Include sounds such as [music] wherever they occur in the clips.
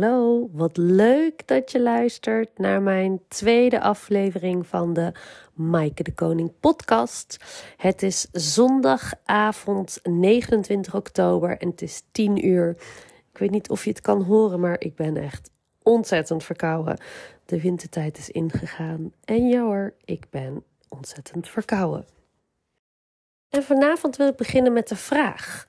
hallo. Wat leuk dat je luistert naar mijn tweede aflevering van de Maaike de Koning podcast. Het is zondagavond 29 oktober en het is 10 uur. Ik weet niet of je het kan horen, maar ik ben echt ontzettend verkouden. De wintertijd is ingegaan en ja hoor, ik ben ontzettend verkouden. En vanavond wil ik beginnen met de vraag: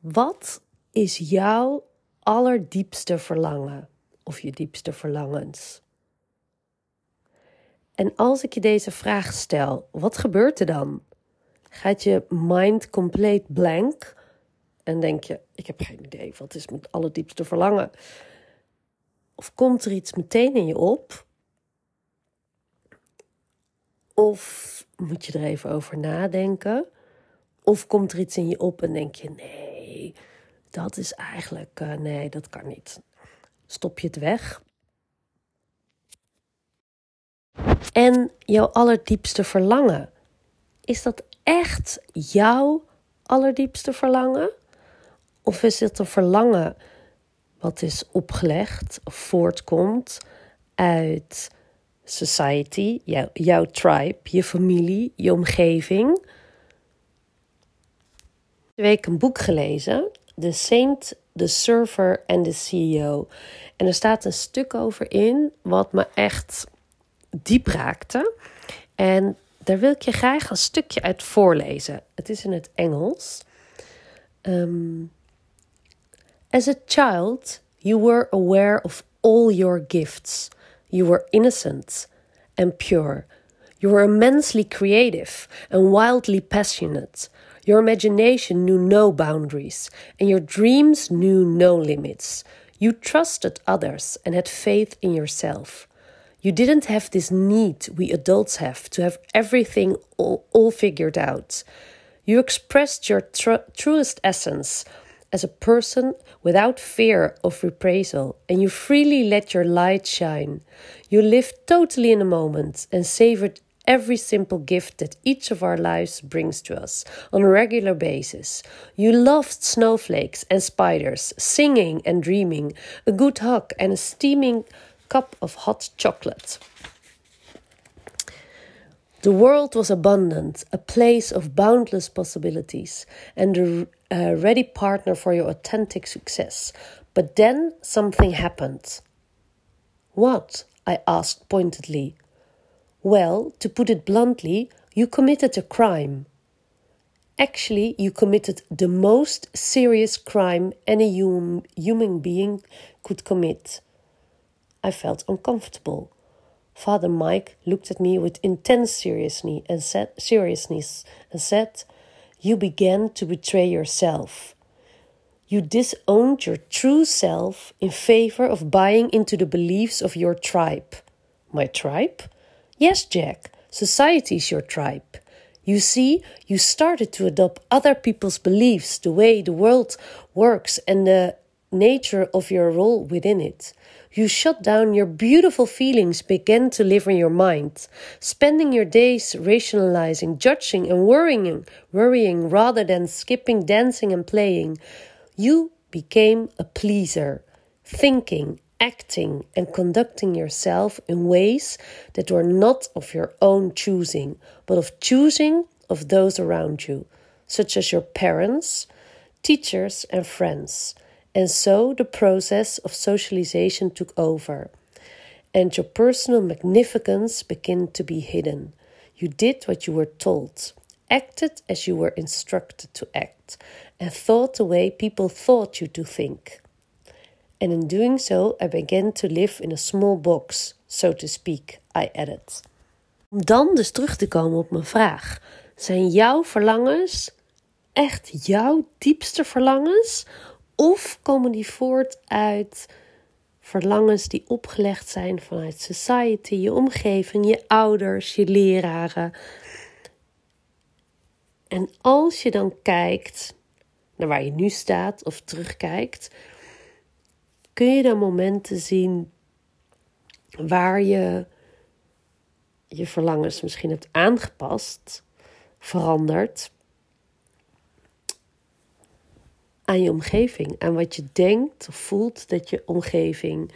wat is jouw allerdiepste verlangen of je diepste verlangens? En als ik je deze vraag stel, wat gebeurt er dan? Gaat je mind compleet blank en denk je: ik heb geen idee, wat is mijn allerdiepste verlangen? Of komt er iets meteen in je op? Of moet je er even over nadenken? Of komt er iets in je op en denk je: nee, dat is eigenlijk, uh, nee, dat kan niet. Stop je het weg. En jouw allerdiepste verlangen, is dat echt jouw allerdiepste verlangen? Of is het een verlangen wat is opgelegd of voortkomt uit society, jouw, jouw tribe, je familie, je omgeving? week een boek gelezen, The Saint, The Surfer and the CEO. En er staat een stuk over in wat me echt diep raakte. En daar wil ik je graag een stukje uit voorlezen. Het is in het Engels. Um, As a child, you were aware of all your gifts. You were innocent and pure. You were immensely creative and wildly passionate. Your imagination knew no boundaries, and your dreams knew no limits. You trusted others and had faith in yourself. You didn't have this need we adults have to have everything all, all figured out. You expressed your tr- truest essence as a person without fear of reprisal, and you freely let your light shine. You lived totally in the moment and savored every simple gift that each of our lives brings to us on a regular basis. You loved snowflakes and spiders, singing and dreaming, a good hug and a steaming cup of hot chocolate. The world was abundant, a place of boundless possibilities, and a, a ready partner for your authentic success. But then something happened. What? I asked pointedly. Well, to put it bluntly, you committed a crime. Actually, you committed the most serious crime any hum human being could commit. I felt uncomfortable. Father Mike looked at me with intense seriousness and said, seriousness and said, You began to betray yourself. You disowned your true self in favor of buying into the beliefs of your tribe. My tribe? Yes, Jack, society is your tribe. You see, you started to adopt other people's beliefs, the way the world works, and the nature of your role within it. You shut down your beautiful feelings, began to live in your mind, spending your days rationalizing, judging, and worrying, worrying rather than skipping, dancing, and playing. You became a pleaser, thinking, acting and conducting yourself in ways that were not of your own choosing, but of choosing of those around you, such as your parents, teachers, and friends. And so the process of socialization took over, and your personal magnificence began to be hidden. You did what you were told, acted as you were instructed to act, and thought the way people thought you to think. And in doing so, I began to live in a small box, so to speak, I added. Om dan dus terug te komen op mijn vraag: zijn jouw verlangens echt jouw diepste verlangens? Of komen die voort uit verlangens die opgelegd zijn vanuit society, je omgeving, je ouders, je leraren? En als je dan kijkt naar waar je nu staat of terugkijkt, kun je dan momenten zien waar je je verlangens misschien hebt aangepast, veranderd. aan je omgeving, aan wat je denkt of voelt dat je omgeving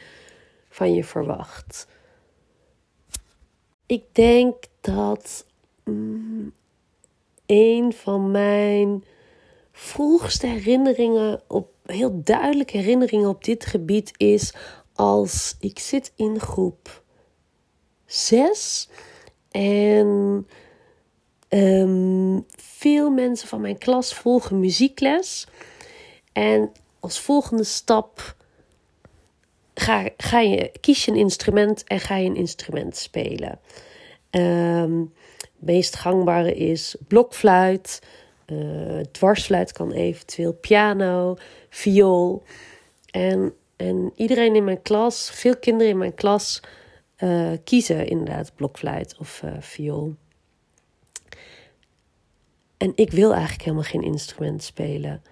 van je verwacht. Ik denk dat mm, een van mijn vroegste herinneringen, op, heel duidelijke herinneringen op dit gebied is als ik zit in groep 6 en ehm, veel mensen van mijn klas volgen muziekles. En als volgende stap ga, ga je, kies je een instrument en ga je een instrument spelen. Um, meest gangbare is blokfluit. Uh, dwarsfluit kan eventueel piano, viool. En, en iedereen in mijn klas, veel kinderen in mijn klas, uh, kiezen inderdaad blokfluit of uh, viool. En ik wil eigenlijk helemaal geen instrument spelen.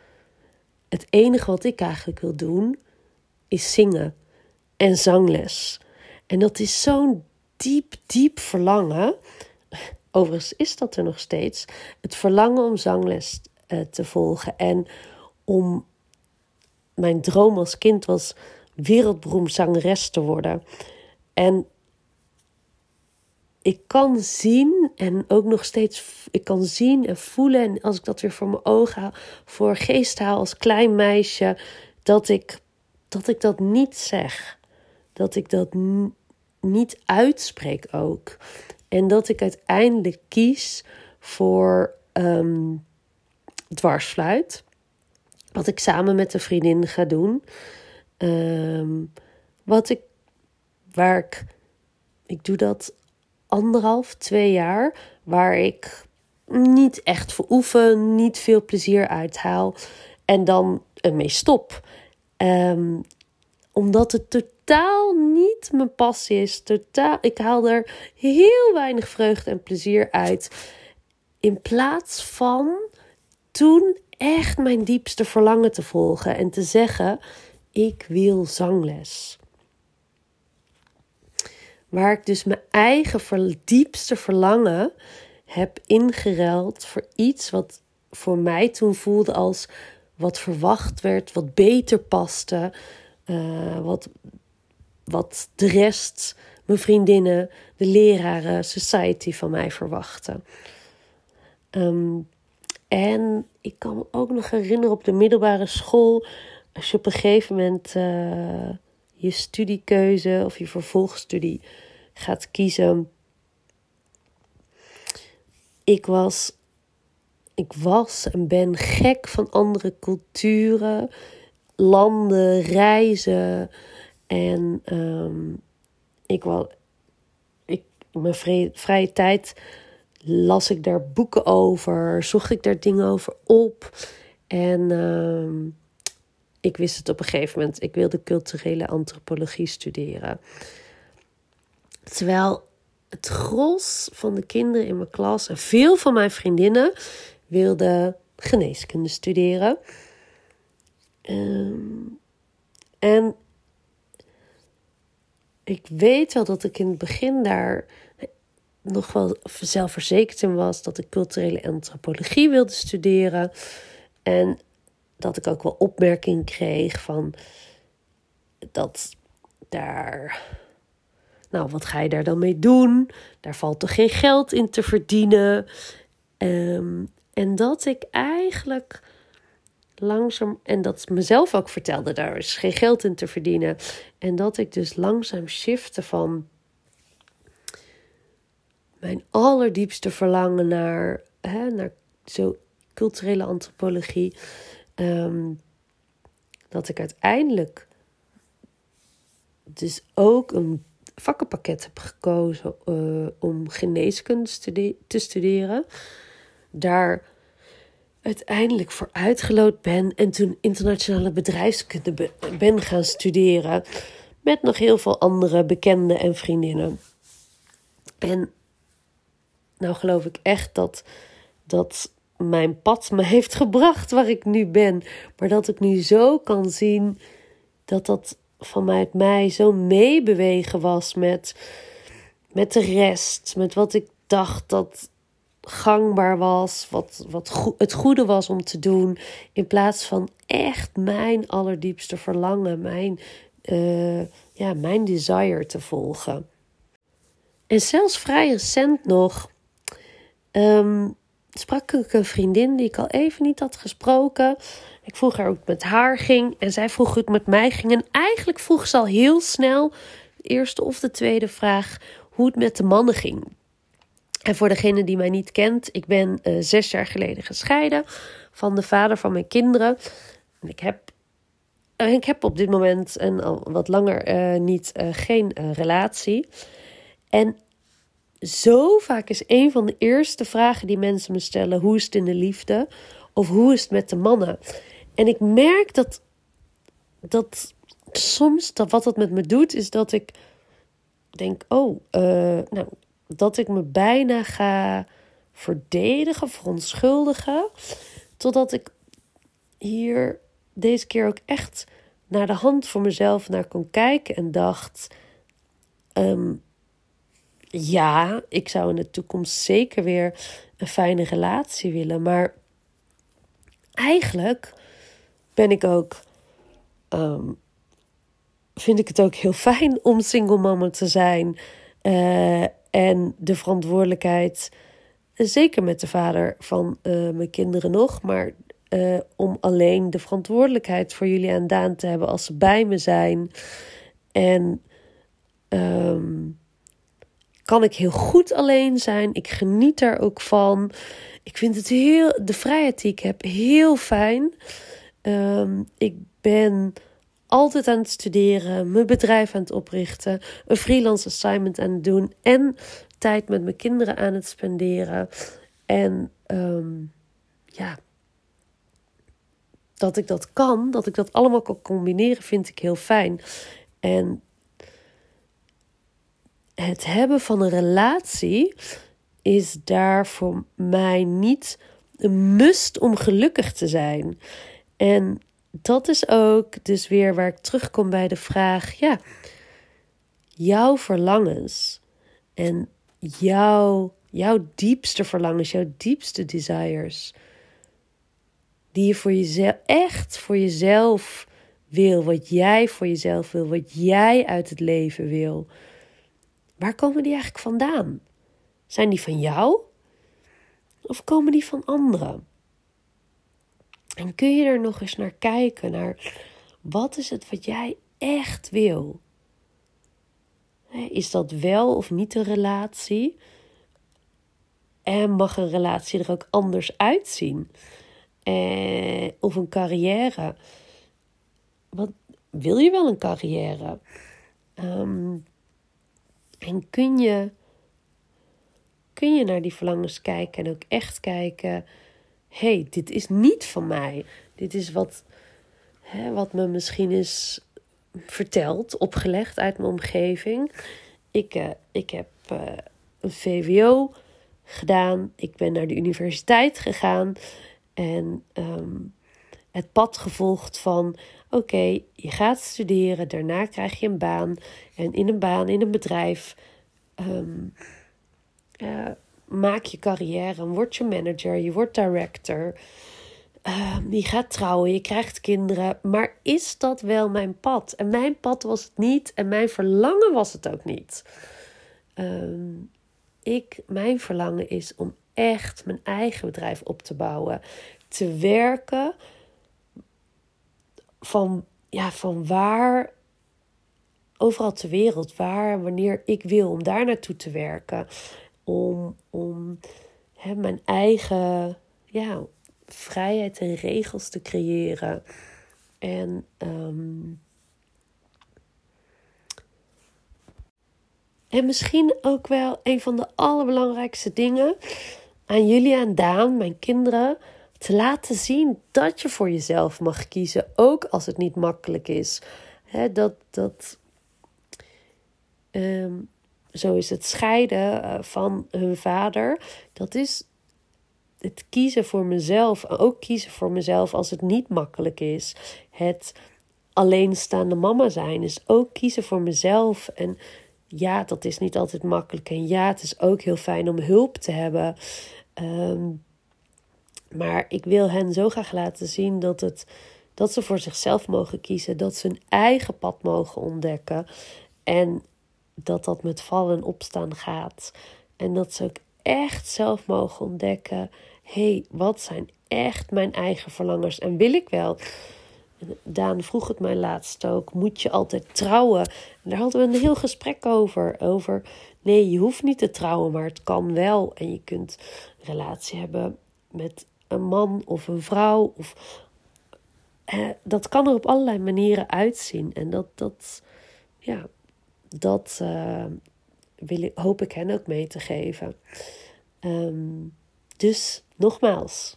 Het enige wat ik eigenlijk wil doen is zingen en zangles. En dat is zo'n diep, diep verlangen. Overigens is dat er nog steeds. Het verlangen om zangles uh, te volgen. En om. Mijn droom als kind was wereldberoemd zangeres te worden. En ik kan zien en ook nog steeds, ik kan zien en voelen. En als ik dat weer voor mijn ogen haal, voor geest haal als klein meisje, dat ik dat, ik dat niet zeg. Dat ik dat niet uitspreek ook. En dat ik uiteindelijk kies voor um, dwarsfluit. Wat ik samen met een vriendin ga doen. Ehm, wat ik, waar ik, ik doe dat anderhalf, twee jaar, waar ik niet echt voor oefen, niet veel plezier uithaal en dan ermee stop. Um, omdat het totaal niet mijn passie is. Totaal, ik haal er heel weinig vreugde en plezier uit. In plaats van toen echt mijn diepste verlangen te volgen en te zeggen: Ik wil zangles. Waar ik dus mijn eigen diepste verlangen heb ingeruild voor iets wat voor mij toen voelde als wat verwacht werd, wat beter paste, uh, wat, wat de rest, mijn vriendinnen, de leraren, society van mij verwachten. Um, en ik kan me ook nog herinneren op de middelbare school, als je op een gegeven moment uh, je studiekeuze of je vervolgstudie gaat kiezen. Ik was, ik was en ben gek van andere culturen, landen, reizen. En um, ik was, ik, mijn vrije, tijd las ik daar boeken over, zocht ik daar dingen over op. En um, ik wist het op een gegeven moment, ik wilde culturele antropologie studeren. Terwijl het gros van de kinderen in mijn klas en veel van mijn vriendinnen wilden geneeskunde studeren. Um, en ik weet wel dat ik in het begin daar nog wel zelfverzekerd in was dat ik culturele antropologie wilde studeren. En dat ik ook wel opmerking kreeg van dat daar. Nou, wat ga je daar dan mee doen? Daar valt toch geen geld in te verdienen? Um, en dat ik eigenlijk langzaam, en dat mezelf ook vertelde, daar is geen geld in te verdienen. En dat ik dus langzaam shifte van mijn allerdiepste verlangen naar, hè, naar zo culturele antropologie. Um, dat ik uiteindelijk dus ook een vakkenpakket heb gekozen uh, om geneeskunde te studeren. Daar uiteindelijk voor uitgeloot ben en toen internationale bedrijfskunde ben gaan studeren met nog heel veel andere bekenden en vriendinnen. En nou geloof ik echt dat, dat mijn pad me [laughs] heeft gebracht waar ik nu ben. Maar dat ik nu zo kan zien dat dat vanuit mij zo meebewegen was met, met de rest. Met wat ik dacht dat gangbaar was, wat, wat het goede was om te doen, in plaats van echt mijn allerdiepste verlangen, mijn, uh, ja, mijn desire te volgen. En zelfs vrij recent nog um, sprak ik een vriendin die ik al even niet had gesproken. Ik vroeg haar hoe het met haar ging en zij vroeg hoe het met mij ging. En eigenlijk vroeg ze al heel snel, de eerste of de tweede vraag, hoe het met de mannen ging. En voor degene die mij niet kent, ik ben uh, zes jaar geleden gescheiden van de vader van mijn kinderen. En ik heb, uh, ik heb op dit moment en al wat langer uh, niet geen relatie. En zo vaak is een van de eerste vragen die mensen me stellen: hoe is het in de liefde? Of hoe is het met de mannen? En ik merk dat, dat soms dat wat dat met me doet, is dat ik denk: oh, nou dat ik me bijna ga verdedigen, verontschuldigen. Totdat ik hier deze keer ook echt naar de hand voor mezelf naar kon kijken en dacht: ehm, ja, ik zou in de toekomst zeker weer een fijne relatie willen. Maar eigenlijk ben ik ook. Ehm, vind ik het ook heel fijn om single mama te zijn. Uh, en de verantwoordelijkheid, zeker met de vader van uh, mijn kinderen nog, maar uh, om alleen de verantwoordelijkheid voor jullie en Daan te hebben als ze bij me zijn. En um, kan ik heel goed alleen zijn. Ik geniet daar ook van. Ik vind het heel, de vrijheid die ik heb, heel fijn. Um, ik ben altijd aan het studeren, mijn bedrijf aan het oprichten, een freelance assignment aan het doen en tijd met mijn kinderen aan het spenderen. En um, ja, dat ik dat kan, dat ik dat allemaal kan combineren, vind ik heel fijn. En het hebben van een relatie is daar voor mij niet een must om gelukkig te zijn. En dat is ook dus weer waar ik terugkom bij de vraag: ja, jouw verlangens en jouw, jouw diepste verlangens, jouw diepste desires, die je voor jezelf echt voor jezelf wil, wat jij voor jezelf wil, wat jij uit het leven wil. Waar komen die eigenlijk vandaan? Zijn die van jou? Of komen die van anderen? En kun je er nog eens naar kijken, naar wat is het wat jij echt wil? Is dat wel of niet een relatie? En mag een relatie er ook anders uitzien? Eh, of een carrière? Wat, wil je wel een carrière? Ehm, en kun je, kun je naar die verlangens kijken en ook echt kijken hey, dit is niet van mij. Dit is wat, hè, wat me misschien is verteld, opgelegd uit mijn omgeving. Ik, uh, ik heb uh, een VWO gedaan. Ik ben naar de universiteit gegaan. En um, het pad gevolgd van: oké, je gaat studeren, daarna krijg je een baan. En in een baan, in een bedrijf. Um, maak je carrière, word je manager, je wordt director. Uh, je gaat trouwen, je krijgt kinderen. Maar is dat wel mijn pad? En mijn pad was het niet en mijn verlangen was het ook niet. Uh, ik, mijn verlangen is om echt mijn eigen bedrijf op te bouwen. Te werken van, ja, van waar, overal ter wereld, waar, wanneer ik wil, om daar naartoe te werken om, om hè, mijn eigen ja, vrijheid en regels te creëren. En um, En misschien ook wel een van de allerbelangrijkste dingen aan jullie en Daan, mijn kinderen, te laten zien dat je voor jezelf mag kiezen, ook als het niet makkelijk is. dat dat um, zo is het scheiden eh, van hun vader. Dat is het kiezen voor mezelf. Ook kiezen voor mezelf als het niet makkelijk is. Het alleenstaande mama zijn is ook kiezen voor mezelf. En ja, dat is niet altijd makkelijk. En ja, het is ook heel fijn om hulp te hebben. Ehm, maar ik wil hen zo graag laten zien dat, het, dat ze voor zichzelf mogen kiezen, dat ze hun eigen pad mogen ontdekken. En dat dat met vallen en opstaan gaat. En dat ze ook echt zelf mogen ontdekken: hey, wat zijn echt mijn eigen verlangens en wil ik wel? Daan vroeg het mij laatst ook: moet je altijd trouwen? En daar hadden we een heel gesprek over. Over nee, je hoeft niet te trouwen, maar het kan wel. En je kunt een relatie hebben met een man of een vrouw. Of, eh, dat kan er op allerlei manieren uitzien. En dat, dat, ja, dat uh, wil hoop ik hen ook mee te geven. Um, dus nogmaals,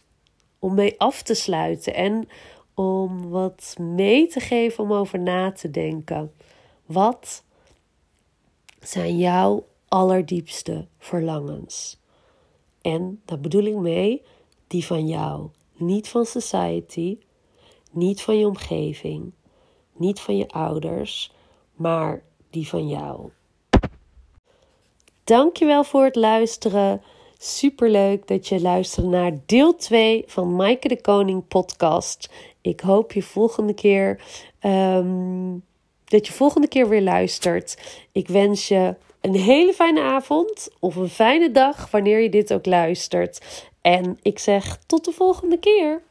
om mee af te sluiten en om wat mee te geven om over na te denken. Wat zijn jouw allerdiepste verlangens? En daar bedoel ik mee die van jou, niet van society, niet van je omgeving, niet van je ouders, maar die van jou. Dankjewel voor het luisteren. Superleuk dat je luistert naar deel 2 van Maaike de Koning podcast. Ik hoop je volgende keer um, dat je volgende keer weer luistert. Ik wens je een hele fijne avond of een fijne dag wanneer je dit ook luistert. En ik zeg tot de volgende keer.